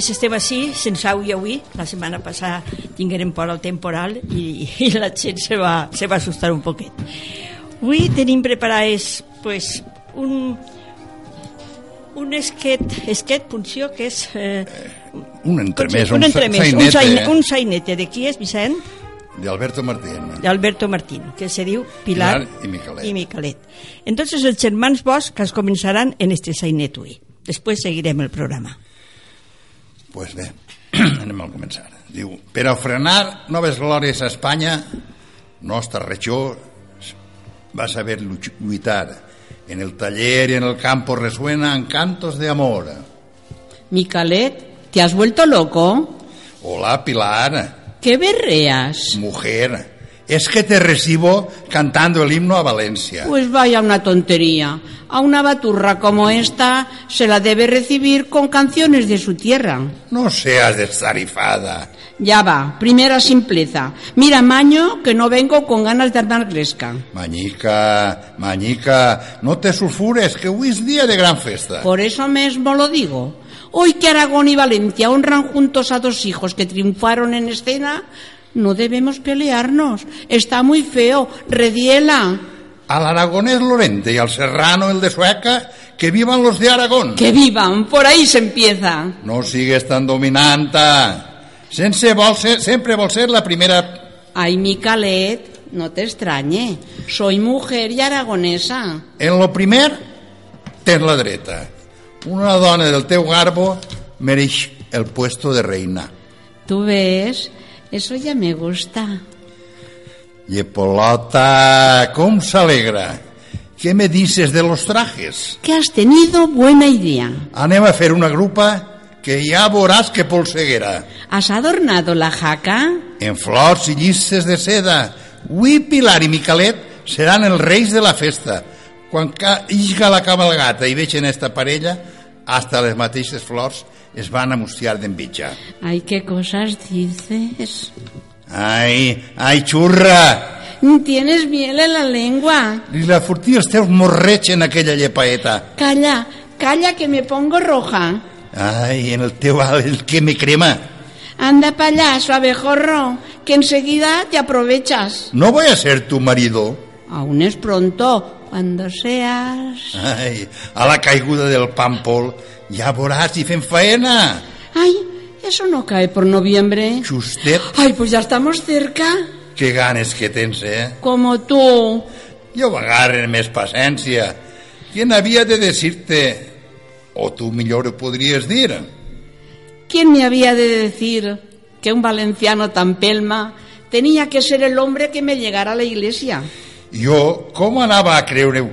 més estem així, sense au i avui. La setmana passada tinguérem por al temporal i, i la gent se va, se va assustar un poquet. Avui tenim preparades pues, un, un esquet, esquet punció que és... Eh, un entremès, un, un, sainete, un, saine, un sainete. De qui és, Vicent? d'Alberto Martín. d'Alberto Martín, que se diu Pilar, Pilar i Micalet. i Micalet. Entonces els germans Bosch que es començaran en este sainet avui. Després seguirem el programa. Pues bé, anem a començar. Diu, per a frenar noves glòries a Espanya, nostra regió va saber lluitar. En el taller y en el campo resuenan cantos de amor. Micalet, ¿te has vuelto loco? Hola, Pilar, ¿Qué berreas? mujer. Es que te recibo cantando el himno a Valencia. Pues vaya una tontería. A una baturra como esta se la debe recibir con canciones de su tierra. No seas destarifada. Ya va, primera simpleza. Mira, Maño, que no vengo con ganas de armar gresca. Mañica, Mañica, no te sulfures, que hoy es día de gran festa. Por eso mismo lo digo. Hoy que Aragón y Valencia honran juntos a dos hijos que triunfaron en escena, no debemos pelearnos. Está muy feo. Rediela. Al aragonés Lorente y al serrano el de Sueca, que vivan los de Aragón. Que vivan. Por ahí se empieza. No sigues tan dominanta. Sense vol ser, sempre vol ser la primera... Ay, Micalet, no te extrañe. Soy mujer y aragonesa. En lo primer, tens la dreta. Una dona del teu garbo mereix el puesto de reina. ¿Tú ves? Eso ya me gusta. Llepolota, com s'alegra. Què me dices de los trajes? Que has tenido buena idea. Anem a fer una grupa que ja veuràs que polseguera. ¿Has adornado la jaca? En flors i llistes de seda. Ui, Pilar i Micalet seran els reis de la festa. Quan isga la cabalgata i veixen esta parella, hasta les mateixes flors es van a mustiar d'envitjar. Ay, qué cosas dices. Ai, ai, xurra! Tienes miel en la lengua. I la els teus morreig en aquella llepaeta. Calla, calla que me pongo roja. Ai, en el teu el que me crema. Anda para allá, suavejorro, que enseguida te aprovechas. No voy a ser tu marido. Aún es pronto, cuando seas... Ai, a la caiguda del pàmpol ja veuràs i fem faena. Ay, eso no cae por noviembre. Justet, Ay, pues ya estamos cerca. que ganes que tens, eh? Como tú. Jo m'agarren més paciència. ¿Quién havia de decirte? O tu millor ho podries dir. ¿Quién me había de decir que un valenciano tan pelma tenía que ser el hombre que me llegara a la iglesia? Jo, com anava a creure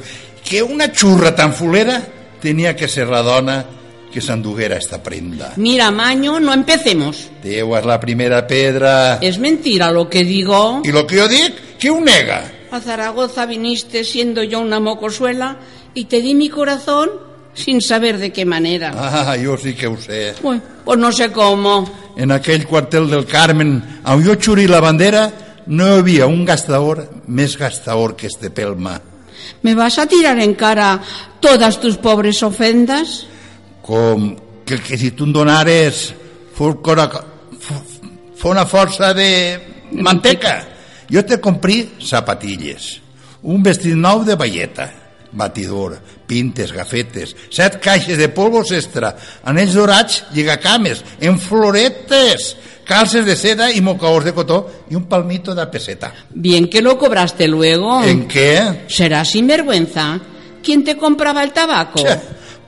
que una xurra tan fulera tenia que ser la dona que s'enduguera esta prenda? Mira, Maño, no empecemos. Déu és la primera pedra. Es mentira lo que digo. I lo que jo dic, que ho nega? A Zaragoza viniste siendo yo una mocosuela y te di mi corazón sin saber de qué manera. Ah, jo sí que ho sé. Bueno, pues no sé cómo. En aquell quartel del Carmen, on jo xuri la bandera, no hi havia un gastador més gastador que este pelma. ¿Me vas a tirar en cara todas tus pobres ofendas? com que, que si tu em donares fos, cora, fos, una força de manteca jo te comprí zapatilles un vestit nou de velleta batidor, pintes, gafetes set caixes de polvos extra anells dorats, lligacames en floretes calces de seda i mocaors de cotó i un palmito de peseta Bien que lo cobraste luego. en què? Será sinvergüenza. ¿Quién te compraba el tabaco? Xe,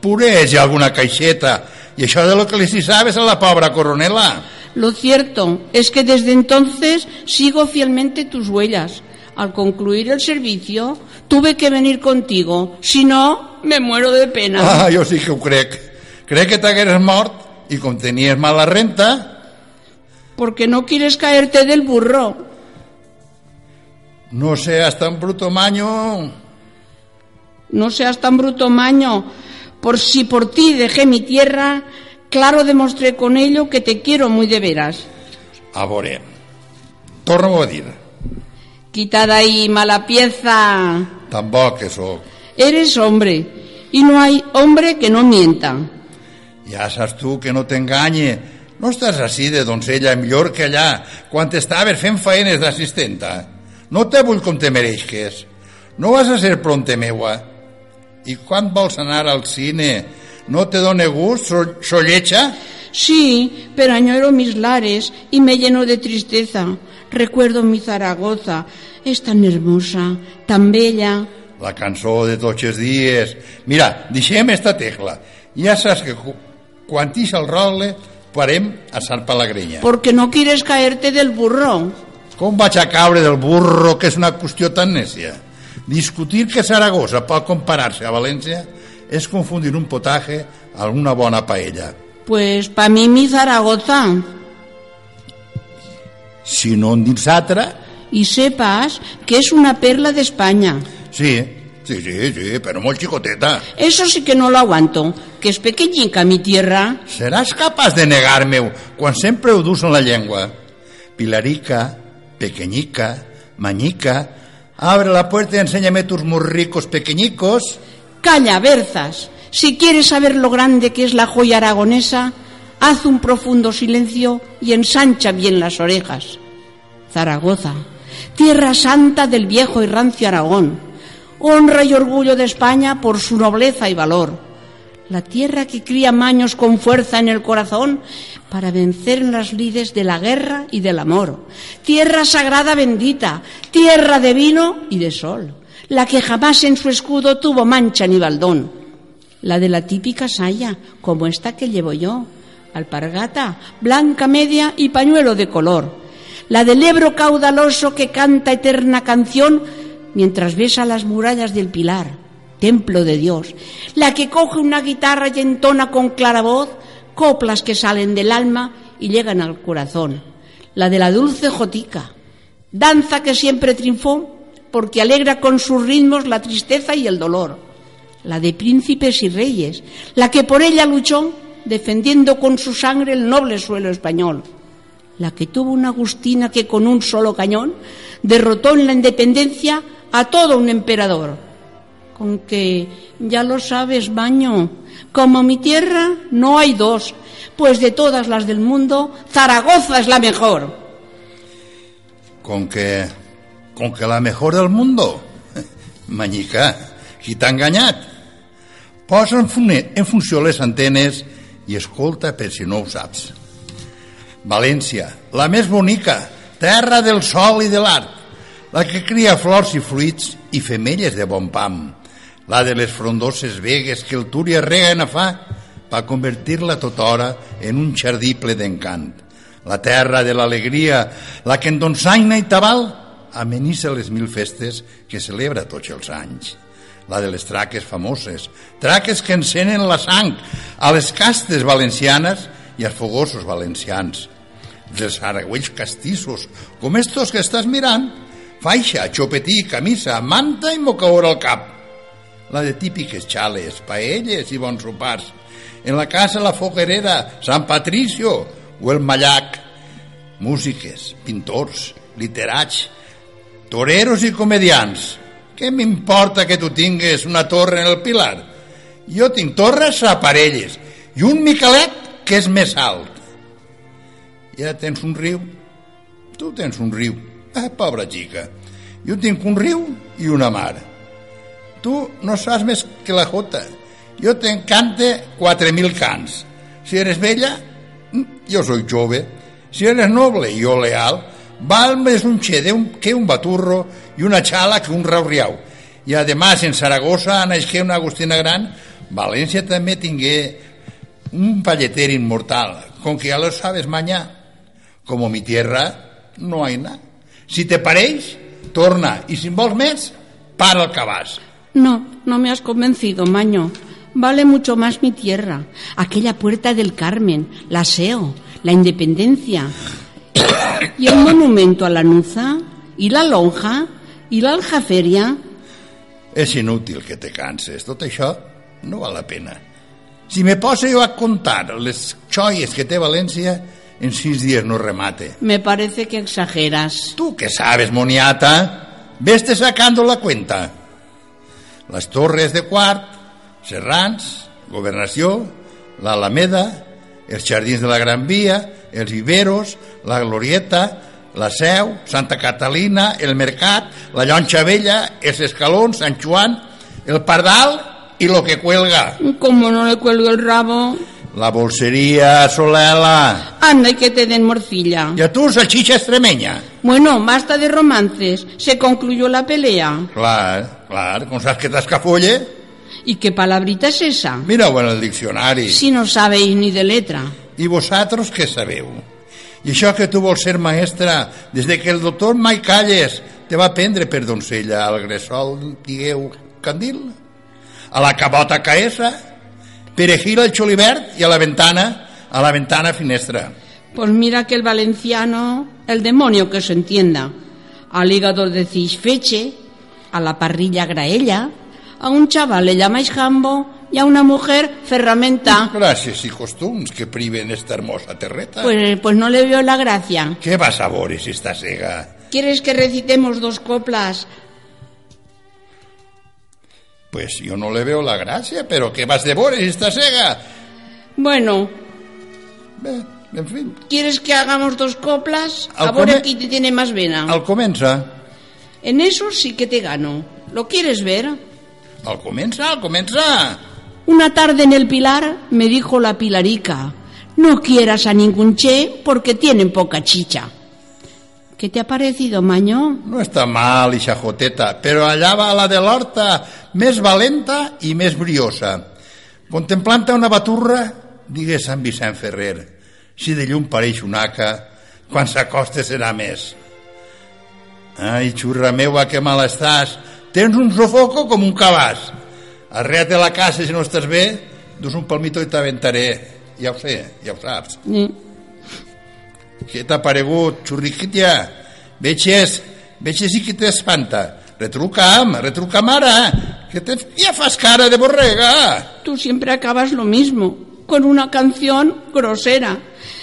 pureja alguna caixeta i això de lo que li si sabes a la pobra coronela Lo cierto es que desde entonces sigo fielmente tus huellas. Al concluir el servicio, tuve que venir contigo. Si no, me muero de pena. Ah, jo sí que ho crec. Crec que t'hagueres mort i com tenies mala renta, Porque no quieres caerte del burro. no seas tan bruto maño. No seas tan bruto maño. Por si por ti dejé mi tierra, claro demostré con ello que te quiero muy de veras. A veure, torno a dir, Quita de ahí, mala pieza. que sóc. Eres hombre, y no hay hombre que no mienta. Ja saps tu que no t'enganye. No estàs així de doncella millor que allà, quan estaves fent feines d'assistenta. No te vull com te mereixes. No vas a ser pronte meua. I quan vols anar al cine? No te done gust, so, sollecha? Sí, pero añoro mis lares y me lleno de tristeza. Recuerdo mi Zaragoza. Es tan hermosa, tan bella. La cançó de tots els dies. Mira, deixem esta tecla. Ja saps que quan tix el rogle parem a Sant Palagrenya. Porque no quieres caerte del burro. Com vaig a caure del burro, que és una qüestió tan nècia? Discutir que Saragossa pot comparar-se a València és confundir un potaje amb una bona paella. Pues pa mí mi Zaragoza. Si no en dins altra, Y sepas que es una perla de España. sí, sí, sí, sí, però molt xicoteta. Eso sí que no lo aguanto, que es pequeñica mi tierra. Seràs capaç de negar-me-ho quan sempre ho dus en la llengua. Pilarica, pequeñica, mañica, abre la puerta y enséñame tus murricos pequeñicos. Calla, Berzas. Si quieres saber lo grande que es la joya aragonesa, haz un profundo silencio y ensancha bien las orejas. Zaragoza, tierra santa del viejo y rancio Aragón, honra y orgullo de España por su nobleza y valor. La tierra que cría maños con fuerza en el corazón para vencer en las lides de la guerra y del amor. Tierra sagrada bendita, tierra de vino y de sol, la que jamás en su escudo tuvo mancha ni baldón. La de la típica saya, como esta que llevo yo, alpargata, blanca media y pañuelo de color. La del Ebro caudaloso que canta eterna canción mientras besa las murallas del Pilar, templo de Dios. La que coge una guitarra y entona con clara voz coplas que salen del alma y llegan al corazón. La de la dulce jotica, danza que siempre triunfó porque alegra con sus ritmos la tristeza y el dolor. La de príncipes y reyes, la que por ella luchó defendiendo con su sangre el noble suelo español. La que tuvo una Agustina que con un solo cañón derrotó en la independencia a todo un emperador. Con que, ya lo sabes, baño, como mi tierra no hay dos, pues de todas las del mundo, Zaragoza es la mejor. Con que, con que la mejor del mundo. Manyica, qui t'ha enganyat? En, fune, en funció les antenes i escolta per si no ho saps. La més bonica, terra del sol i de l'art, la que cria flors i fruits i femelles de bon pam, la de les frondoses vegues que el Túria reguen a fa per convertir-la tothora en un jardí ple d'encant. La terra de l'alegria, la que en Donsaina i Tabal amenissa les mil festes que celebra tots els anys. La de les traques famoses, traques que encenen la sang a les castes valencianes i als fogosos valencians. Dels aragüells castissos, com estos que estàs mirant, faixa, xopetí, camisa, manta i mocaor al cap. La de típiques xales, paelles i bons sopars. En la casa la foguerera, Sant Patricio o el Mallac. Músiques, pintors, literats, toreros i comedians. Què m'importa que tu tingues una torre en el Pilar? Jo tinc torres a parelles i un Miquelet que és més alt. Ja tens un riu? Tu tens un riu. Ah, pobra xica. Jo tinc un riu i una mar. Tu no saps més que la jota. Jo t'encante 4.000 cants. Si eres vella, jo soy jove. Si eres noble jo leal, val més un xede un, que un baturro i una xala que un rauriau. I además en Zaragoza naixé una Agustina Gran, València també tingué un palleter inmortal, con que ya lo sabes mañana. Como mi tierra, no hay nada. Si te pareix, torna, i si en vols més, para el cabàs. No, no me has convencido, Maño. Vale mucho más mi tierra. Aquella puerta del Carmen, la SEO, la Independencia. Y el monumento a la Nuza, y la lonja, y la aljaferia. És inútil que te canses, tot això no val la pena. Si me poso jo a contar les xoies que té València, en sis dies no remate. Me parece que exageras. ¿Tú qué sabes, moniata? Veste sacando la cuenta. Las torres de Quart, Serrans, Governació, l'Alameda, els Jardins de la Gran Via, els Viveros, la Glorieta, la Seu, Santa Catalina, el Mercat, la Llonxa Vella, els Escalons, Sant Joan, el Pardal i lo que cuelga. Como no le cuelgo el rabo. La bolsería Solela. Anda y que te den morcilla. I a tu, salchicha extremeña. Bueno, basta de romances. Se concluyó la pelea. Clar, clar, com saps que t'escafolle? ¿Y qué palabrita es esa? Mira-ho en el diccionari. Si no sabéis ni de letra. I vosaltres què sabeu? I això que tu vols ser maestra, des de que el doctor Mai Calles te va prendre per doncella al Gresol, digueu, Candil? A la Cabota Caesa? Perejil al Xolibert i a la ventana, a la ventana finestra. Pues mira que el valenciano, el demonio que se entienda. Al hígado decís feche, a la parrilla graella, a un chaval le llamáis jambo y a una mujer ferramenta. Gràcies i costums que priven esta hermosa terreta. Pues, pues no le veo la gracia. Què vas a veure si està cega? ¿Quieres que recitemos dos coplas? Pues yo no le veo la gràcia, però què vas de veure si està cega? Bueno, Bé, en fi, ¿quieres que hagamos dos coplas? Al Ahora aquí te tiene más vena. al comença. En eso sí que te gano. ¿Lo quieres ver? Al comença, al comença. Una tarde en el Pilar me dijo la Pilarica, no quieras a ningún che porque tienen poca chicha. ¿Qué te ha parecido, Maño? No està mal, ixa joteta, però allà va la de l'horta, més valenta i més briosa. Contemplant una baturra, digué Sant Vicent Ferrer, si de llum pareix una aca, quan s'acosta serà més. Ai, xurra meua, que mal estàs. Tens un sofoco com un cabàs. Arrea't a la casa si no estàs bé, dus un palmito i t'aventaré. Ja ho sé, ja ho saps. Eh, Què t'ha paregut, xurriquitia? Veig veig sí que t'espanta. Retruca'm, retruca'm ara, que te, fas cara de borrega. Tú siempre acabas lo mismo, con una canción grosera.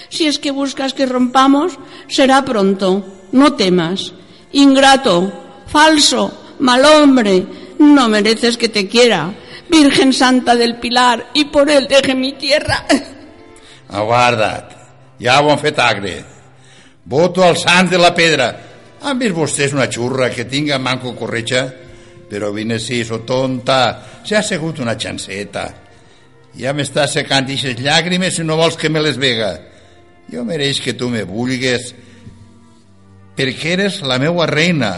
Si es que buscas que rompamos, será pronto. No temas. Ingrato, falso, mal hombre, no mereces que te quiera. Virgen Santa del Pilar, y por él deje mi tierra. Aguarda't, ja ho han fet agre. Voto al sant de la pedra. Han vist vostès una xurra que tinga manco corretja? Però vine sí, so tonta, s'ha segut una xanceta. Ja m'està secant ixes llàgrimes i no vols que me les vega. Jo mereix que tu me vulgues perquè eres la meua reina,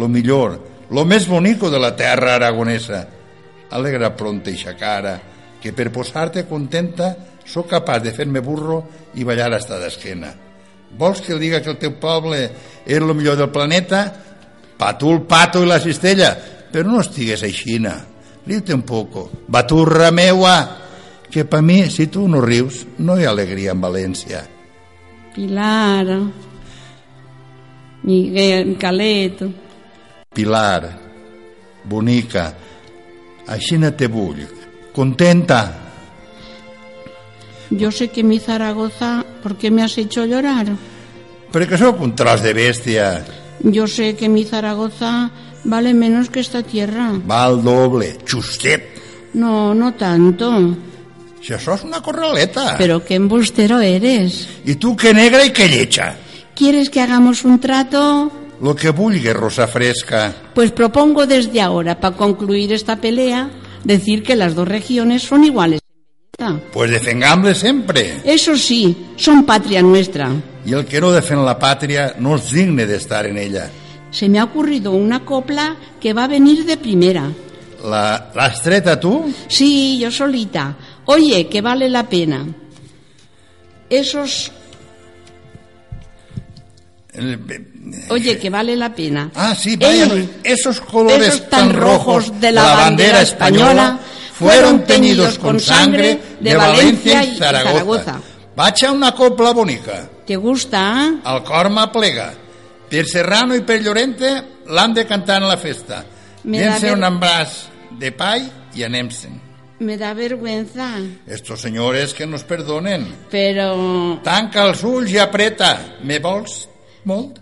lo millor, lo més bonico de la terra aragonesa. Alegra pronta eixa cara, que per posar-te contenta sóc capaç de fer-me burro i ballar hasta d'esquena. Vols que diga que el teu poble és el millor del planeta? Pa tu el pato i la cistella, però no estigues aixina. Riu-te un poco. Baturra meua, que pa mi, si tu no rius, no hi ha alegria en València. Pilar, Miguel, Caleto. Pilar, bonica, així no te vull, contenta. Yo sé que mi Zaragoza, ¿por qué me has hecho llorar? Perquè sóc un tros de bèstia, Yo sé que mi Zaragoza vale menos que esta tierra. val doble, justet. No, no tanto. Si això és una corraleta. Pero qué embustero eres. I tu que negra i que lletja. ¿Quieres que hagamos un trato? Lo que vulgues, rosa fresca. Pues propongo desde ahora, para concluir esta pelea, decir que las dos regiones son iguales. Pues defengamle sempre. Eso sí, son patria nuestra. I el que no defèn la pàtria no és digne d'estar en ella. Se me ha ocurrido una copla que va a venir de primera. La- L'has treta tu? Sí, yo solita. Oye, que vale la pena. Esos... Oye, que vale la pena. Ah, sí, vaya, Eh, esos colores esos tan rojos de la bandera española fueron teñidos con sangre de Valencia y Zaragoza. Vaig a una copla bonica. ¿Te gusta? eh? El cor m'aplega. Per Serrano i per Llorente l'han de cantar en la festa. Dense ver- un embràs de pall i anem-se'n. Me da vergüenza, Estos senyores que nos perdonen. pero Tanca els ulls i apreta. Me vols molt?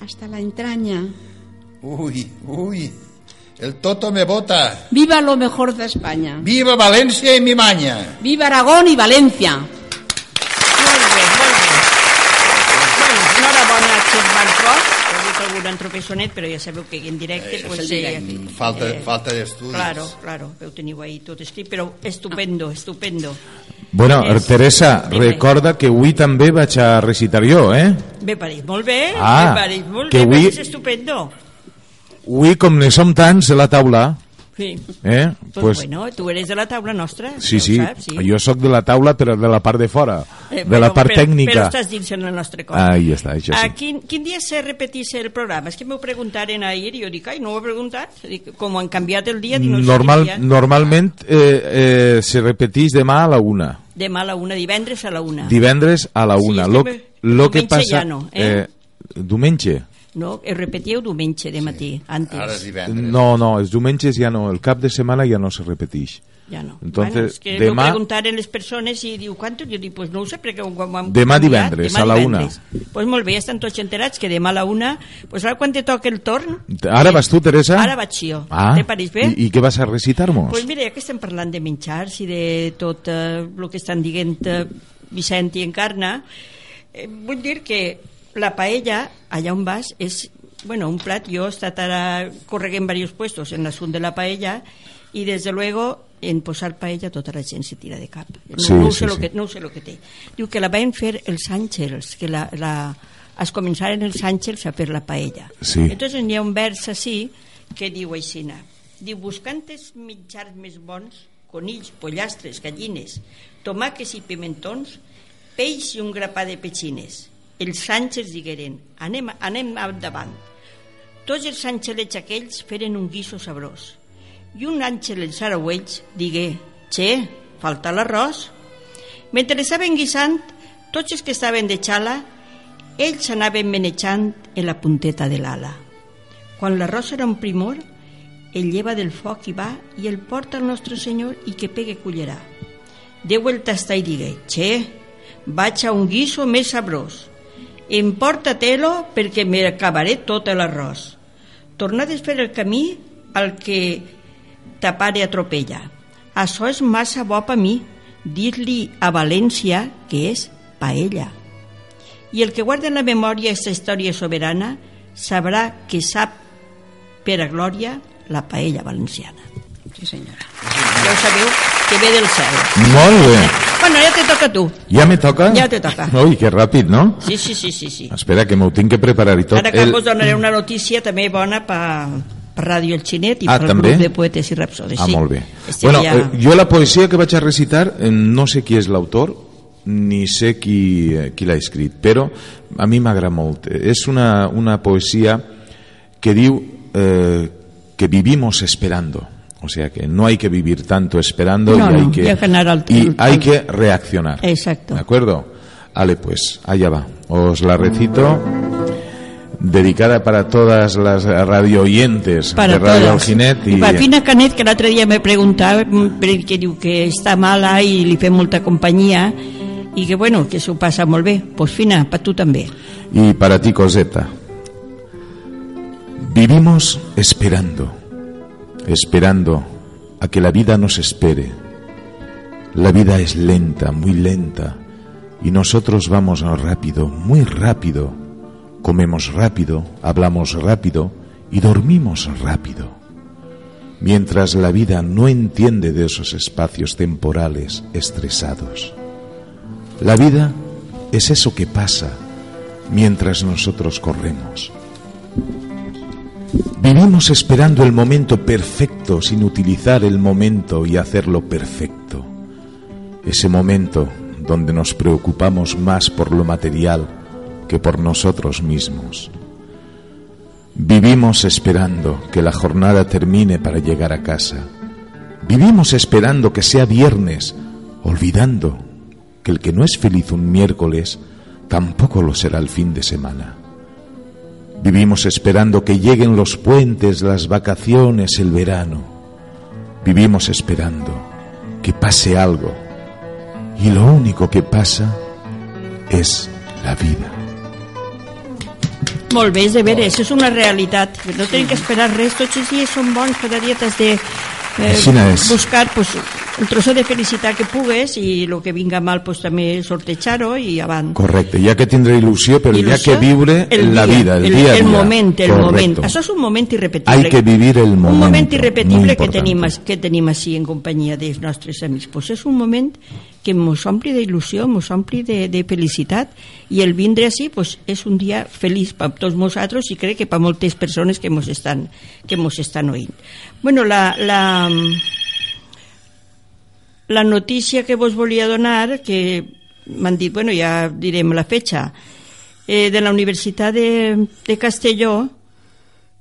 hasta la entraña. Ui, ui. El Toto me vota. Viva lo mejor de España. Viva València i mi manya. Viva Aragón y Valencia. Molt bé, molt bé. Bueno, enhorabona a Xef Marcos. He dit algun entropessonet, però ja sabeu que en directe... Això pues, directe. Mm, Falta, falta d'estudis. Claro, claro, ho teniu ahí tot escrit, però estupendo, estupendo. Bueno, És- Teresa, Dime. recorda que avui també vaig a recitar jo, eh? Me pareix molt bé, Ah, me pareix molt que bé, avui- és estupendo. Avui, com ne som tants a la taula, Sí. eh? Pues, bueno, tu eres de la taula nostra, sí, ja sí, saps, sí. jo sóc de la taula, però de la part de fora, Eh, de la però- part però, tècnica. Però estàs dins en el nostre cor. Ahí està, això sí. A quin, quin dia se repetís el programa? És que m'ho preguntaren ahir i jo dic, ai, no ho he preguntat. Dic, com han canviat el dia, dic, no Normal, dia. normalment eh, eh, se repeteix demà a la una, Demà a la una, divendres a la una. divendres a la Sí, una. és lo, lo que passa, ja no, eh? diumenge? No, ho repetíeu diumenge de matí, antes. Ara és divendres. No, no, els diumenges ja no, el cap de setmana ja no se repeteix. Ja no. Entonces, bueno, és que demà- demà... preguntaren les persones i diu, quantos? Jo dic, pues no ho sé, perquè ho hem Demà divendres, a la una. Pues molt bé, ja estan tots enterats que demà a la una, pues ara quan te toca el torn... Ara vas tu, Teresa? Ara vaig jo. Ah, Te pareix bé? I, I què vas a recitar-nos? Pues mira, ja que estem parlant de menjars i de tot eh, el que estan dient eh, Vicent i Encarna, eh, vull dir que la paella, allà on vas, és bueno, un plat, jo he estat ara correguent diversos puestos en l'assunt de la paella i des de luego en posar paella tota la gent se tira de cap. No, Sí, no, sí, sé lo sí. que, no sé el que té. Diu que la van fer els àngels, que la, la, es començaren els àngels a fer la paella. Sí. Entonces n'hi ha un vers així que diu aixina. Diu, buscant els mitjars més bons, conills, pollastres, gallines, tomàquets i pimentons, peix i un grapà de petxines. Els àngels digueren, anem, anem endavant. Tots els àngelets aquells feren un guiso sabrós. I un àngel els arauells digué, «Che, falta l'arròs». Mentre estaven guisant, tots els que estaven de xala, ells anaven menejant en la punteta de l'ala. Quan l'arròs era un primor, el lleva del foc i va i el porta al nostre senyor i que pegue cullerà. Déu el tastà i digué, «Che, vaig a un guiso més sabrós. Emporta-te-lo perquè m'acabaré tot l'arròs. Tornades fer el camí al que ta pare atropella. Això és massa bo per mi, dir-li a València que és paella. I el que guarda en la memòria aquesta història soberana sabrà que sap per a glòria la paella valenciana. Sí, senyora. Ja ho sabeu, que ve del cel. Molt bé. Bueno, ja te toca a tu. Ja me toca? Ja te toca. Ui, que ràpid, no? Sí, sí, sí, sí. sí. Espera, que m'ho tinc que preparar i tot. Ara que us donaré una notícia també bona per, per Ràdio El Xinet i Ah, pel també? grup de poetes i rapsodes. Ah, sí. molt bé. Este Bueno, dia- eh, jo la poesia que vaig a recitar eh, no sé qui és l'autor ni sé qui, eh, qui l'ha escrit, però a mi m'agrada molt. És una, una poesia que diu eh, que vivimos esperando. O sea que no hay que vivir tanto esperando No, y hay no, que, al- y hay que reaccionar. Exacto. ¿De acuerdo? Vale, pues allá va. Os la recito dedicada para todas las radio oyentes para de Radio. Alginet I per Fina Canet, que l'altre dia me preguntava, mm, perquè diu que està mala i li fem molta companyia i que, bueno, que s'ho passa molt bé. Pues, Fina, per tu també. Y para ti, Coseta. Vivimos esperando, esperando a que la vida nos espere. La vida es lenta, muy lenta, y nosotros vamos rápido, muy rápido. Comemos rápido, hablamos rápido y dormimos rápido. Mientras la vida no entiende de esos espacios temporales estresados. La vida es eso que pasa mientras nosotros corremos. Vivimos esperando el momento perfecto sin utilizar el momento y hacerlo perfecto. Ese momento donde nos preocupamos más por lo material que por nosotros mismos. Vivimos esperando que la jornada termine para llegar a casa. Vivimos esperando que sea viernes, olvidando que el que no es feliz un miércoles tampoco lo será el fin de semana. Vivimos esperando que lleguen los puentes, las vacaciones, el verano. Vivimos esperando que pase algo. Y lo único que pasa es la vida. Molt bé, és de veres, és una realitat. No tenim que esperar res, tots els dies són bons, de eh, buscar pues, un trozo de felicitat que pugues i el que vinga mal pues, també sortejar-ho i avant. Correcte, ha que tindre il·lusió, però hi ha Il·lusió, que viure el la dia, vida, el, el, dia a dia. el moment, el Correcto. moment. Això és un moment irrepetible. Hay que vivir el Un moment irrepetible que tenim, que tenim així en companyia dels nostres amics. Pues és un moment que mos ompli d'il·lusió, mos ompli de, de felicitat i el vindre així pues, és un dia feliç per tots nosaltres i crec que per moltes persones que mos estan, que mos estan oint. Bueno, la, la, la notícia que vos volia donar, que m'han dit, bueno, ja direm la fetxa, eh, de la Universitat de, de Castelló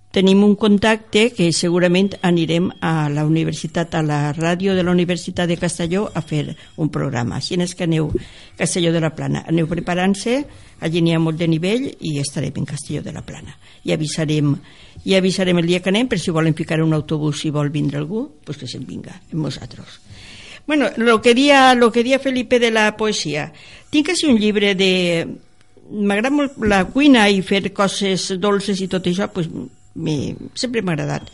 tenim un contacte que segurament anirem a la universitat, a la ràdio de la Universitat de Castelló a fer un programa. Així és que aneu Castelló de la Plana. Aneu preparant-se, allí n'hi ha molt de nivell i estarem en Castelló de la Plana. I avisarem, i avisarem el dia que anem, per si volen ficar un autobús si vol vindre algú, pues que se'n vinga, amb nosaltres. Bueno, lo que dia, lo que dia Felipe de la poesia. Tinc així un llibre de... M'agrada molt la cuina i fer coses dolces i tot això, pues, me, sempre m'ha agradat.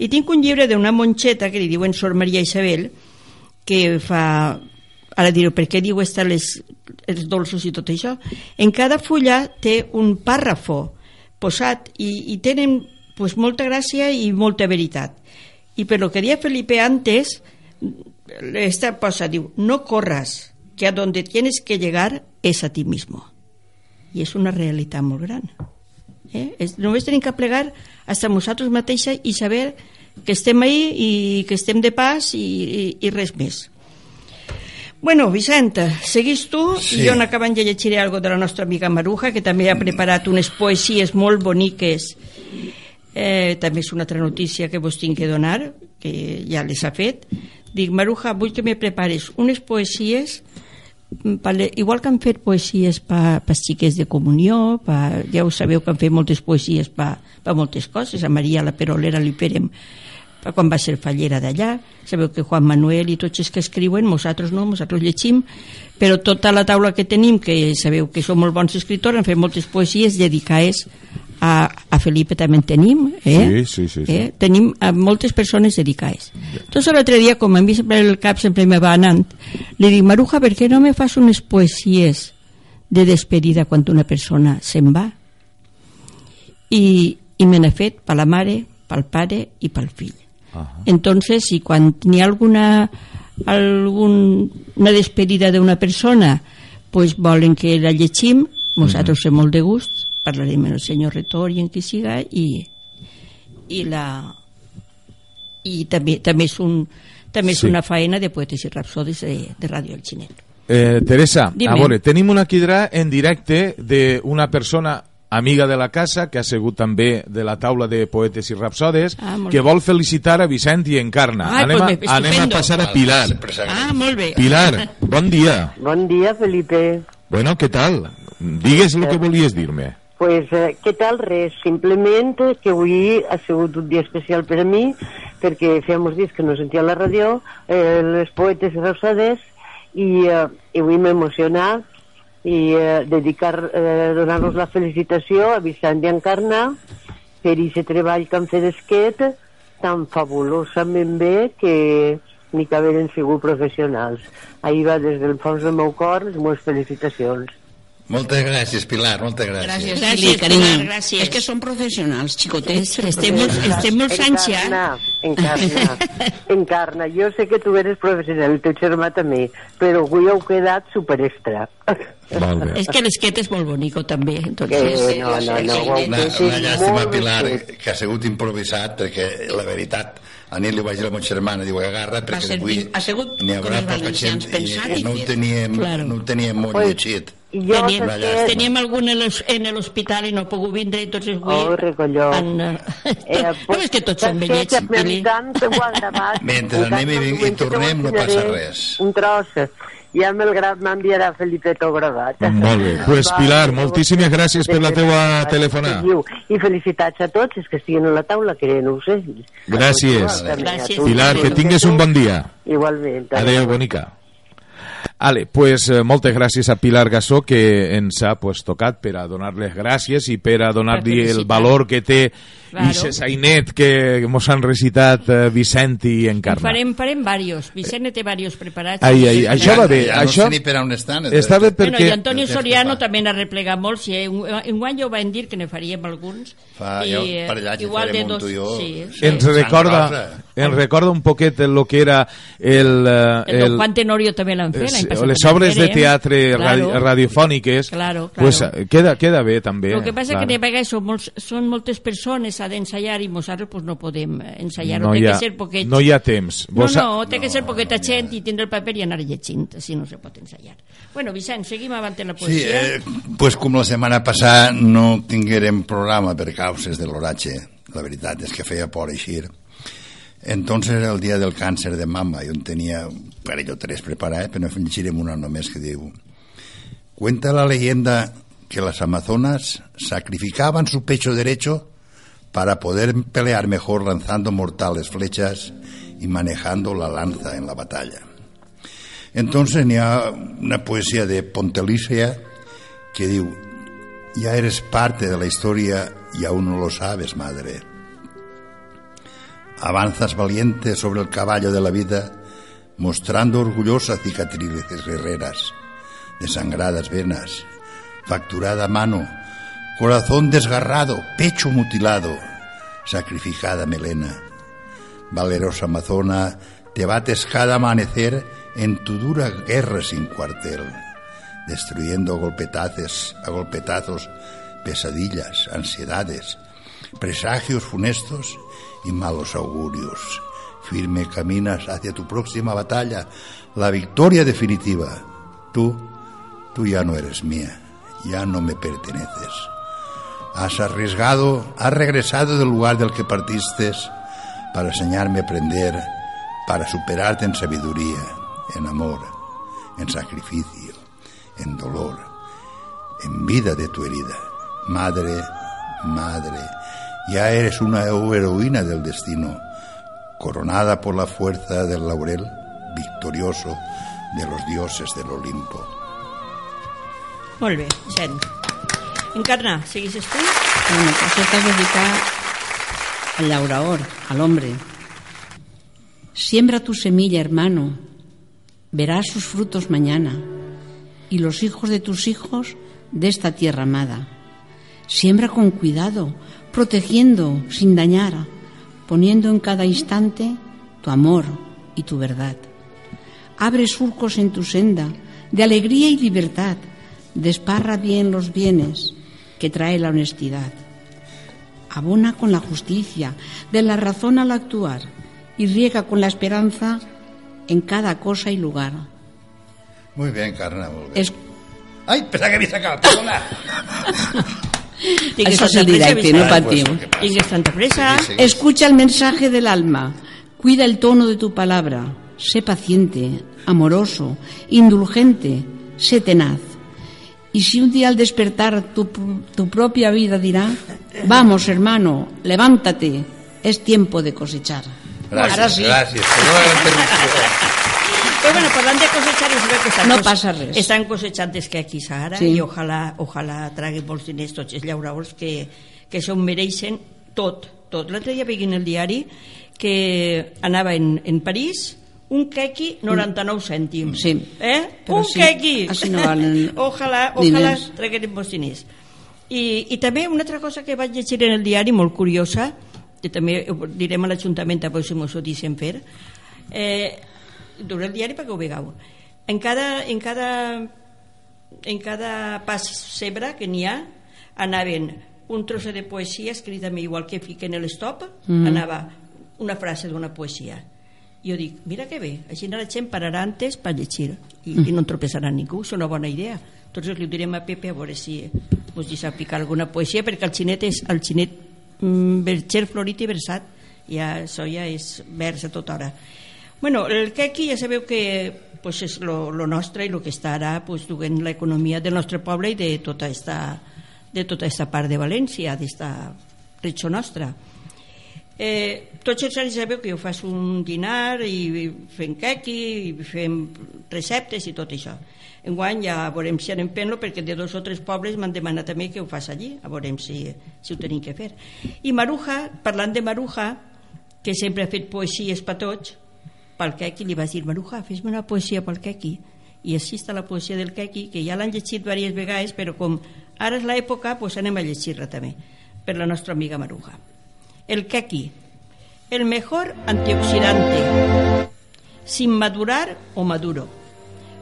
I tinc un llibre d'una monxeta que li diuen Sor Maria Isabel, que fa... Ara direu, per què diu esta les, els dolços i tot això? En cada fulla té un pàrrafo posat i, i tenen pues, molta gràcia i molta veritat. I per lo que dia Felipe antes, esta posa, diu, no corras, que a donde tienes que llegar es a ti mismo. I és una realitat molt gran. Eh? És, només tenim que plegar hasta nosaltres mateixa i saber que estem ahí i que estem de pas i, i, i res més. Bueno, Vicenta, seguís tu Sí. i jo acabant ja llegiré algo de la nostra amiga Maruja, que també ha preparat unes poesies molt boniques. Eh, també és una altra notícia que vos tinc que donar, que ja les ha fet. Dic, Maruja, vull que me prepares unes poesies mm, igual que han fet poesies per pa xiques de comunió, pa, ja ho sabeu que han fet moltes poesies per pa moltes coses, a Maria la Perolera li ferem pa quan va ser fallera d'allà, sabeu que Juan Manuel i tots els que escriuen, nosaltres no, nosaltres llegim, però tota la taula que tenim, que sabeu que som molt bons escriptors, han fet moltes poesies dedicades a, a Felipe també en tenim, eh? Sí, sí, sí, sí. Eh? Tenim a moltes persones dedicades. Entonces l'altre dia, com a mi sempre el cap sempre me va anant, li dic, Maruja, per què no me fas unes poesies de despedida quan una persona se'n va? I, i me n'he fet per la mare, pel pare i pel fill. Ajá. Entonces, si quan n'hi ha alguna, algun, una despedida d'una persona pues volen que la llegim, nosaltres mm -hmm. molt de gust, parlarem amb el senyor Retor i en qui siga i, i la i també, també és, un, també és Sí. una faena de poetes i rapsodes de, de Ràdio El Xinet. Eh, Teresa, Dime. a veure, tenim una quidra en directe d'una persona amiga de la casa, que ha sigut també de la taula de poetes i rapsodes, Ah, que bé. vol felicitar a Vicent i Encarna. Ai, anem, pues a, bé, anem a passar a Pilar. Ah, molt bé. Pilar, bon dia. Bon dia, Felipe. Bueno, què tal? Digues el que volies dir-me. Pues, eh, què tal? Res. Simplement que avui ha sigut un dia especial per a mi, perquè feia molts dies que no sentia la ràdio, eh, les poetes rosades, i, eh, i avui emocionat i eh, dedicar, eh, donar-los la felicitació a Vicent i Encarna per aquest treball que han fet d'esquet tan fabulosament bé que ni que haveren sigut professionals. Ahir va des del fons del meu cor les meves felicitacions. Moltes gràcies, Pilar, moltes gràcies. Gràcies, Gràcies, carinyo. Pilar, gràcies. És que són professionals, xicotets. Estem, molt, estem molt anys ja. Encarna, encarna, encarna. Jo sé que tu eres professional, el teu germà també, però avui heu quedat superextra. Molt bé. És que l'esquet és molt bonico també, Que entonces... no, no, no, heu Una, una llàstima, Pilar, que ha sigut improvisat, perquè la veritat, a nit li vaig dir a la meva germana, diu, agarra, perquè avui ha sigut n'hi haurà poca gent i i no ho teníem, Claro. no ho teníem molt Pues, llegit. I jo Teníem, què? teníem algun en l'hos- en l'hospital i no ha pogut vindre, entonces avui... Oh, recolló. Han, eh, no, és que tots són vellets, Que Pili. Mentre anem i i que tornem, no passa res. Un tros. Ja amb el grat m'enviarà Felipe gravat. Molt bé. Pues, Pilar, que moltíssimes gràcies per la teua telefonada. I felicitats a tots els que estiguin a la taula, que no ho sé. Gràcies. Gràcies. Pilar, que tingues un bon dia. Igualment. Adéu, bonica. Ale, pues eh, moltes gràcies a Pilar Gassó que ens ha pues, tocat per a donar-les gràcies i per a donar-li el valor que té Claro. i se sainet que mos han recitat eh, Vicent i Encarna. Farem, farem varios. Vicent té varios preparats. Ai, ai, això va bé. Ja això no sé ni per on estan. està bé Bueno, perquè... i Antonio Soriano també n'ha replegat molts. Sí, en, en guany ja ho van dir que ne faríem alguns. Fa- jo per allà que igual de farem un dos, i jo. sí, sí. ens recorda, ens recorda un poquet el que era el, eh, El, el Juan Tenorio també l'han fet l'any eh, passat. les obres de teatre Claro. radi radiofòniques Claro, claro. pues, eh, queda, queda bé també El que passa clar. que de vegades són, molts, són moltes persones, s'ha d'ensaiar i nosaltres pues, no podem ensaiar-ho. no, té ha, que ser poquet... no hi ha temps No, Vos sa- no, té que ser poqueta gent i tindre el paper i anar llegint, així no se pot ensaiar. Bueno, Vicent, seguim avant la Sí, poesia. eh, pues com la setmana passada no tinguérem programa per causes de l'oratge, la veritat és que feia por eixir. Entonces era el dia del càncer de mama, jo en tenia un parell o tres preparats, però llegirem una només que diu Cuenta la leyenda que las amazonas sacrificaban su pecho derecho para poder pelear mejor lanzando mortales flechas y manejando la lanza en la batalla. Entonces n'hi ha una poesia de Pontelicia que diu Ya eres parte de la historia y aún no lo sabes, madre. Avanzas valiente sobre el caballo de la vida, mostrando orgullosas cicatrices guerreras, desangradas venas, facturada mano, corazón desgarrado, pecho mutilado, sacrificada melena. Valerosa amazona, te bates cada amanecer en tu dura guerra sin cuartel, destruyendo golpetazos, a golpetazos pesadillas, ansiedades, presagios funestos y malos augurios. Firme caminas hacia tu próxima batalla, la victoria definitiva. Tú, tú ya no eres mía, ya no me perteneces. Has arriesgado, has regresado del lugar del que partiste para enseñarme a aprender, para superarte en sabiduría, en amor, en sacrificio, en dolor, en vida de tu herida. Madre, madre, ya eres una heroína del destino, coronada por la fuerza del laurel victorioso de los dioses del Olimpo. Molt bé. Encarna, segueixes tu? Bueno, pues al laurador, al hombre. Siembra tu semilla, hermano, verás sus frutos mañana, y los hijos de tus hijos de esta tierra amada. Siembra con cuidado, protegiendo sin dañar, poniendo en cada instante tu amor y tu verdad. Abre surcos en tu senda de alegría y libertad. Desparra bien los bienes que trae la honestidad. Abona con la justicia, de la razón al actuar, y riega con la esperanza en cada cosa y lugar. Muy bien, Carna, molt bé. Es- Ai, pensava que havia acabat, perdona. És tanta el Vicent. no patiu. pues. Sí, sí. Escucha el mensaje del alma, cuida el tono de tu palabra, sé paciente, amoroso, indulgente, sé tenaz. Y si un día al despertar tu, tu propia vida dirá, vamos hermano, levántate, es tiempo de cosechar. Gràcies, Ara sí. interrupció. Però bueno, parlant de cosechar, es veu que estan, No passa res. estan cosechant des que aquí Sahara Sí. i ojalà, ojalà traguin molts diners tots els llauradors que, que s'ho mereixen tot, tot. L'altre dia veient el diari que anava en, en París un quequi 99 cèntims. Sí, Eh? però un sí, quequi. així no valen ojalà, ojalà diners. traguin molts diners. I, I també una altra cosa que vaig llegir en el diari, molt curiosa, que també ho direm a l'Ajuntament, a si mos ho deixen fer, eh, durant el diari perquè ho vegeu. En cada, en cada, en cada pas cebre que n'hi ha, anaven un trosso de poesia escrit també igual que fiquen l'estop, mm. -hmm. anava una frase d'una poesia. Jo dic, mira que bé, així la gent pararà antes per llegir i, mm. i no en tropeçarà ningú, és una bona idea. Entonces li ho direm a Pepe a veure si us deixa picar alguna poesia, perquè el xinet és el xinet mm, verger, florit i versat, ja, això ja és vers a tota hora. Bueno, el que aquí ja sabeu que pues, és lo, lo nostre i el que està ara pues, duent l'economia del nostre poble i de tota esta, de tota esta part de València, d'esta regió nostra. Eh, tots els anys sabeu que jo faig un dinar i fem quequi i fem receptes i tot això. Enguany ja veurem si anem fent-lo perquè de dos o tres pobles m'han demanat també que ho fas allí, a veurem si, si ho tenim que fer. I Maruja, parlant de Maruja, que sempre ha fet poesies per tots, pel Quequi li vaig dir, Maruja, fes-me una poesia pel Quequi. I així està la poesia del Quequi, que ja l'han llegit diverses vegades, però com ara és l'època, doncs anem a llegir-la també, per la nostra amiga Maruja. El keki, el mejor antioxidante, sin madurar o maduro.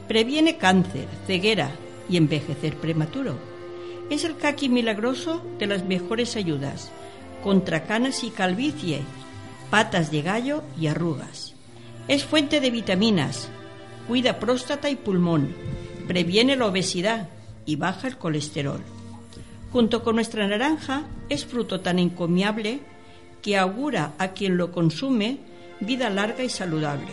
Previene cáncer, ceguera y envejecer prematuro. Es el kaki milagroso de las mejores ayudas contra canas y calvicie, patas de gallo y arrugas. Es fuente de vitaminas, cuida próstata y pulmón, previene la obesidad y baja el colesterol. Junto con nuestra naranja, es fruto tan encomiable que augura a quien lo consume vida larga y saludable.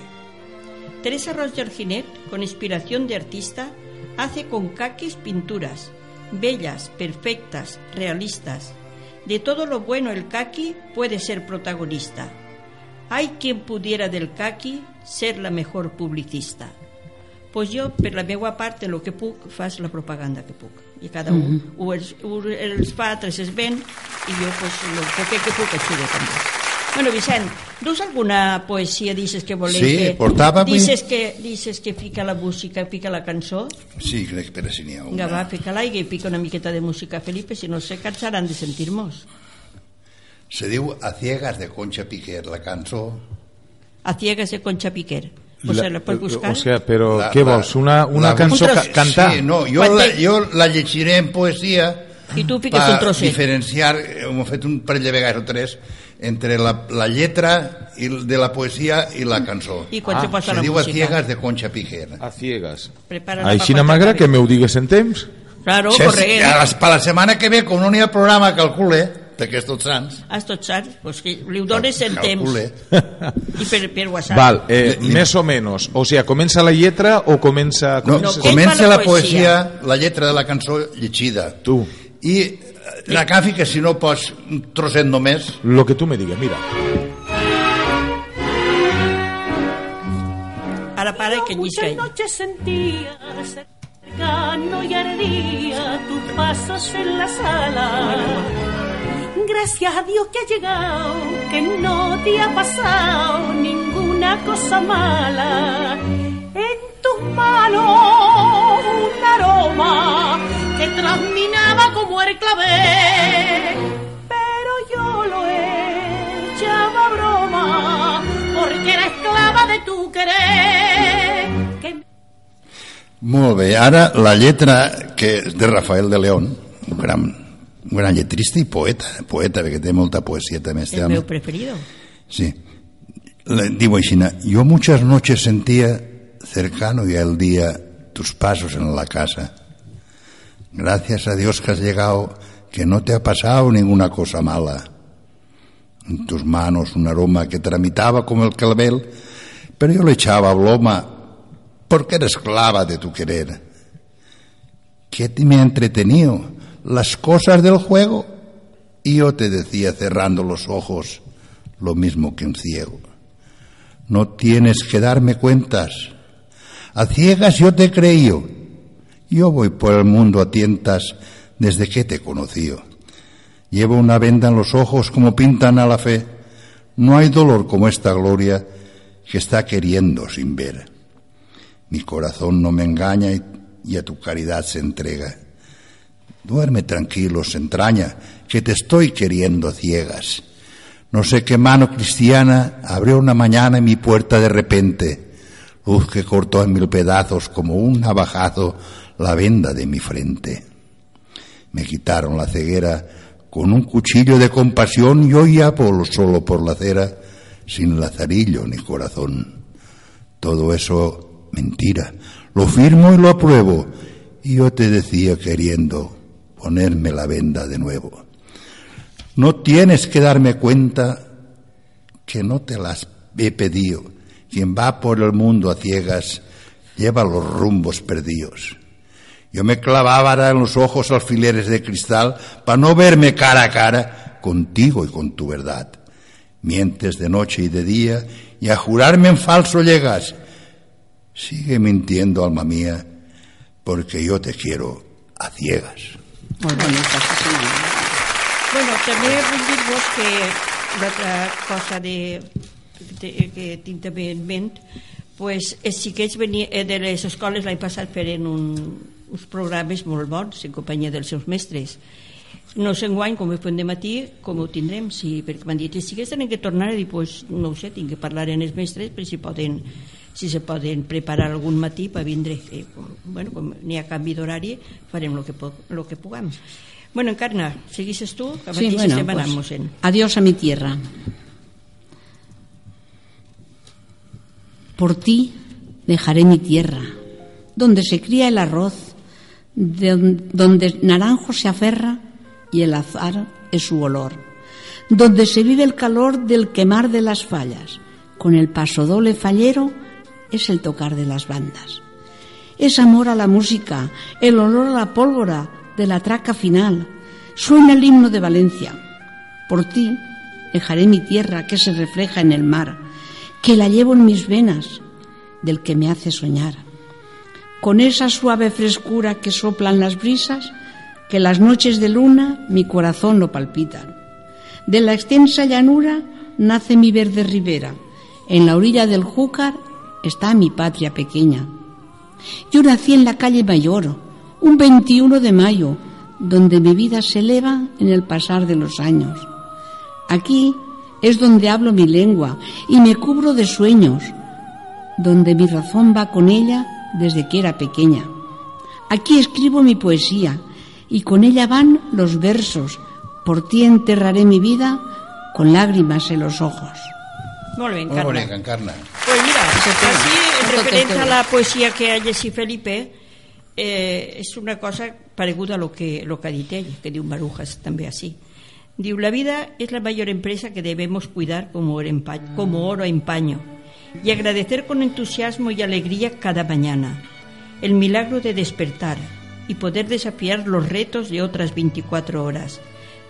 Teresa Roger Ginet, con inspiración de artista, hace con caquis pinturas, bellas, perfectas, realistas. De todo lo bueno el caqui puede ser protagonista. Hay quien pudiera del caqui ser la mejor publicista. Pues jo, per la meva part, en el que puc, fas la propaganda que puc. I cada un mm -hmm. ho, els, ho els fa, altres es ven, i jo, pues, el poquet que puc, ajudo també. Bueno, Vicent, dus alguna poesia, dices que volem sí, que... portava... Dices que, dices que fica la música, fica la cançó. Sí, crec que si n'hi ha una. Vinga, va, fica-la i pica una miqueta de música, Felipe, si no se cansaran de sentir-nos. Se diu A ciegas de Concha Piquer, la cançó. A ciegas de Concha Piquer. Pues la, la pots buscar? O sea, però La- què la- vols? Una, una la- cançó Un ca cantar? Sí, no, jo la, jo la llegiré en poesia I tu fiques per un trosset. diferenciar, eh, hem fet un parell de vegades o tres, entre la, la lletra i, de la poesia i la cançó. I quan Ah, se posa Se la diu A música? ciegas de Concha Piquer. A ciegas. Prepara Així no m'agrada que m'ho digues en temps. Claro, correcte. a les- per la setmana que ve, com no n'hi ha programa, calcule, perquè és tots sants. Has tot sants, pues que li ho dones en temps. Calcule. I per, per WhatsApp. Val, eh, li- més o menys. O sigui, comença la lletra o comença... No, No, comença... que- comença la la poesia, poesia. la lletra de la cançó llegida. Tu, I eh, la canfi que si no pots un trosset només, lo que tu me digues, mira. Ara para que llisca Muchas ell. noches sentía cercano y ardía tus pasos en la sala. Gracias a Dios que ha llegado, que no te ha pasado ninguna cosa mala. En tus manos un aroma que transminaba como el clavel. Pero yo lo echaba a broma porque era esclava de tu querer. Que Molt bé, ara la lletra que és de Rafael de León, un gran, un gran lletrista i poeta, poeta, perquè té molta poesia també este El home. meu preferido. Sí. Le, digo així, yo muchas noches sentía cercano ya el día tus pasos en la casa. Gracias a Dios que has llegado, que no te ha pasado ninguna cosa mala. En tus manos un aroma que tramitaba como el clavel, pero yo le echaba bloma porque era esclava de tu querer. ¿Qué te me ha entretenido? Las cosas del juego. Y yo te decía cerrando los ojos, lo mismo que un ciego. No tienes que darme cuentas. A ciegas yo te he creído. Yo voy por el mundo a tientas desde que te conocí. Llevo una venda en los ojos como pintan a la fe. No hay dolor como esta gloria que está queriendo sin ver. Mi corazón no me engaña y a tu caridad se entrega. Duerme tranquilo, se entraña, que te estoy queriendo ciegas. No sé qué mano cristiana abrió una mañana en mi puerta de repente, luz que cortó en mil pedazos como un navajazo la venda de mi frente. Me quitaron la ceguera con un cuchillo de compasión y hoy por solo por la acera, sin lazarillo ni corazón. Todo eso mentira. Lo firmo y lo apruebo. Y yo te decía queriendo ponerme la venda de nuevo. No tienes que darme cuenta que no te las he pedido. Quien va por el mundo a ciegas lleva los rumbos perdidos. Yo me clavaba en los ojos alfileres de cristal para no verme cara a cara contigo y con tu verdad. Mientes de noche y de día y a jurarme en falso llegas. Sigue mintiendo, alma mía, porque yo te quiero a ciegas. Molt senyor. Bueno, també vull dir-vos que l'altra cosa de, de, que tinc també en ment pues, els xiquets venia, eh, de les escoles l'any passat feren un, uns programes molt bons en companyia dels seus mestres no sé enguany com ho fem de matí com ho tindrem, sí, perquè m'han dit els xiquets tenen que tornar dir, pues, no ho sé tinc que parlar amb els mestres per si poden si se poden preparar algun matí per vindre eh, bueno, com n'hi ha canvi d'horari farem el que, lo que puguem Bueno, Encarna, seguixes tu? Que Sí, bueno, estem anant, pues, mossèn. adiós a mi tierra. Por ti dejaré mi tierra, donde se cría el arroz, de- donde naranjo se aferra y el azar es su olor, donde se vive el calor del quemar de las fallas, con el paso doble fallero es el tocar de las bandas. Es amor a la música, el olor a la pólvora de la traca final. Suena el himno de Valencia. Por ti dejaré mi tierra que se refleja en el mar, que la llevo en mis venas, del que me hace soñar. Con esa suave frescura que soplan las brisas, que las noches de luna mi corazón lo palpitan. De la extensa llanura nace mi verde ribera. En la orilla del Júcar está mi patria pequeña. Yo nací en la calle Mayor, un 21 de mayo, donde mi vida se eleva en el pasar de los años. Aquí es donde hablo mi lengua y me cubro de sueños, donde mi razón va con ella desde que era pequeña. Aquí escribo mi poesía y con ella van los versos. Por ti enterraré mi vida con lágrimas en los ojos. Molt bé, Molt Encarna. bonica, Encarna. Pues mira, así, en Tot el referència a la poesia que ha llegit Felipe, eh, és una cosa pareguda a lo que, lo que ha dit ell, que diu Marujas també així. Diu, la vida es la mayor empresa que debemos cuidar como oro, en pa- como oro en paño y agradecer con entusiasmo y alegría cada mañana el milagro de despertar y poder desafiar los retos de otras 24 horas,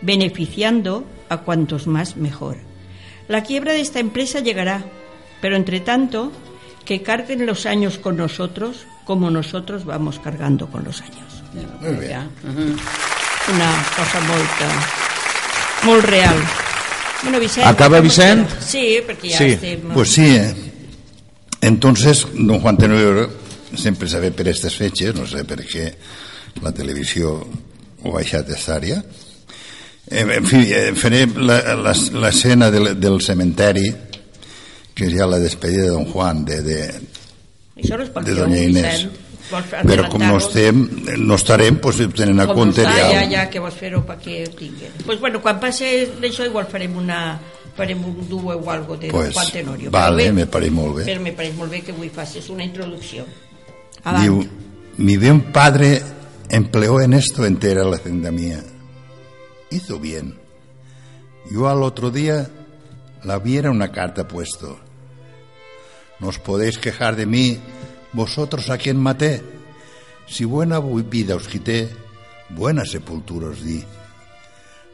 beneficiando a cuantos más mejor. La quiebra de esta empresa llegará, pero entre tanto, que carguen los años con nosotros como nosotros vamos cargando con los años. Ja. Mhm. Una cosa molt real. Bueno, Vicent, Acaba, Vicent? Sí, perquè ja Sí. estem... Pues sí, eh. entonces don Juan Tenorio sempre sabe per aquestes fetges, no sé per què la televisió ho ha. Eh, En fi, eh, faré la- la- l'escena del, del cementeri, que és ja la despedida de don Juan, de, de, Això no de doña Inés. Vols Però com no estem, no estarem, pues, tenen a Com compte no està, ja, ja, que vols fer-ho perquè ho tinguin. Pues bueno, quan passe d'això igual farem una farem un duo o algo de Pues, Juan Tenorio. vale, me pareix molt bé. Però me pareix molt bé que avui facis una introducció. Diu, Avant. mi bien padre empleó en esto entera la hacienda mía. Hizo bien. Yo al otro día la viera una carta puesto. No os podéis quejar de mí, vosotros a quien maté. Si buena vida os quité, buena sepultura os di.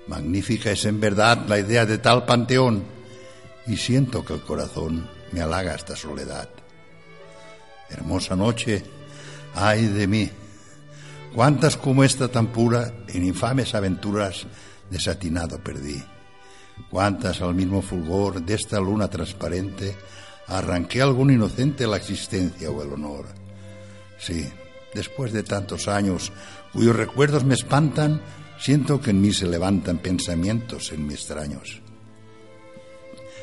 Magnífica es en verdad la idea de tal panteón, y siento que el corazón me halaga esta soledad. Hermosa noche, ay de mí, cuántas como esta tan pura en infames aventuras desatinado perdí. Cuántas al mismo fulgor de esta luna transparente arranqué a algún inocente la existencia o el honor. Sí, después de tantos años cuyos recuerdos me espantan, siento que en mí se levantan pensamientos en mis extraños.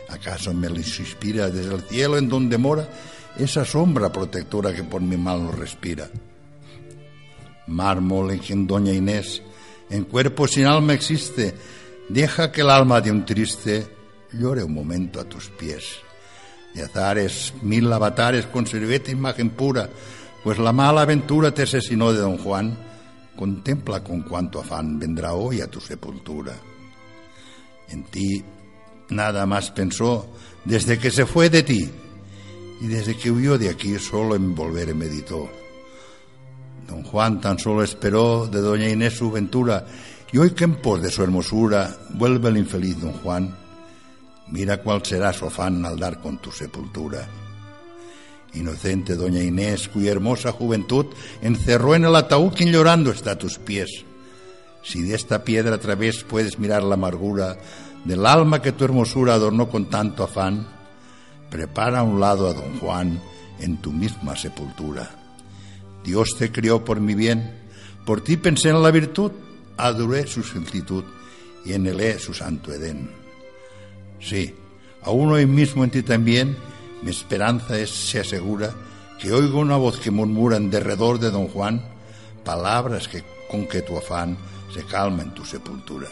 ¿Acaso me les inspira desde el cielo en donde mora esa sombra protectora que por mi mal nos respira? Mármol en quien doña Inés en cuerpo sin alma existe, deja que el alma de un triste llore un momento a tus pies. De azares, mil avatares, conservé tu imagen pura, pues la mala aventura te asesinó de don Juan. Contempla con cuánto afán vendrá hoy a tu sepultura. En ti nada más pensó desde que se fue de ti y desde que huyó de aquí solo en volver meditó. Don Juan tan solo esperó de doña Inés su ventura y hoy que en pos de su hermosura vuelve el infeliz don Juan, Mira cuál será su afán al dar con tu sepultura. Inocente doña Inés, cuya hermosa juventud encerró en el ataúd quien llorando está a tus pies. Si de esta piedra a través puedes mirar la amargura del alma que tu hermosura adornó con tanto afán, prepara a un lado a don Juan en tu misma sepultura. Dios te crió por mi bien, por ti pensé en la virtud, adoré su similitud y anhelé su santo Edén. Sí, aún hoy mismo en ti también mi esperanza es, se asegura que oigo una voz que murmura en derredor de don Juan palabras que con que tu afán se calma en tu sepultura.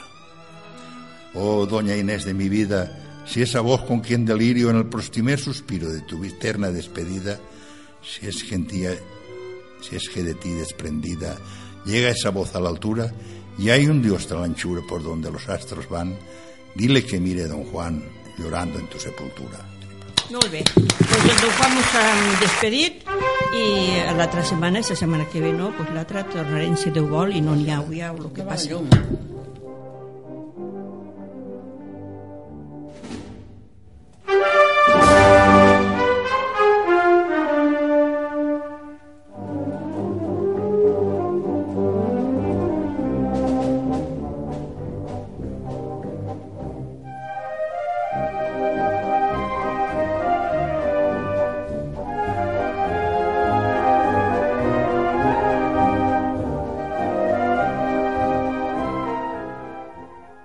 Oh, doña Inés de mi vida, si esa voz con quien delirio en el prostimer suspiro de tu eterna despedida, si es gentia, si es que de ti desprendida llega esa voz a la altura y hay un Dios tan anchura por donde los astros van, dile que mire don Juan llorando en tu sepultura. Molt bé, doncs en don Juan ens hem despedit i l'altra setmana, la setmana que ve no, la l'altra tornarem si Déu vol i no n'hi ha avui o el que passi. Thank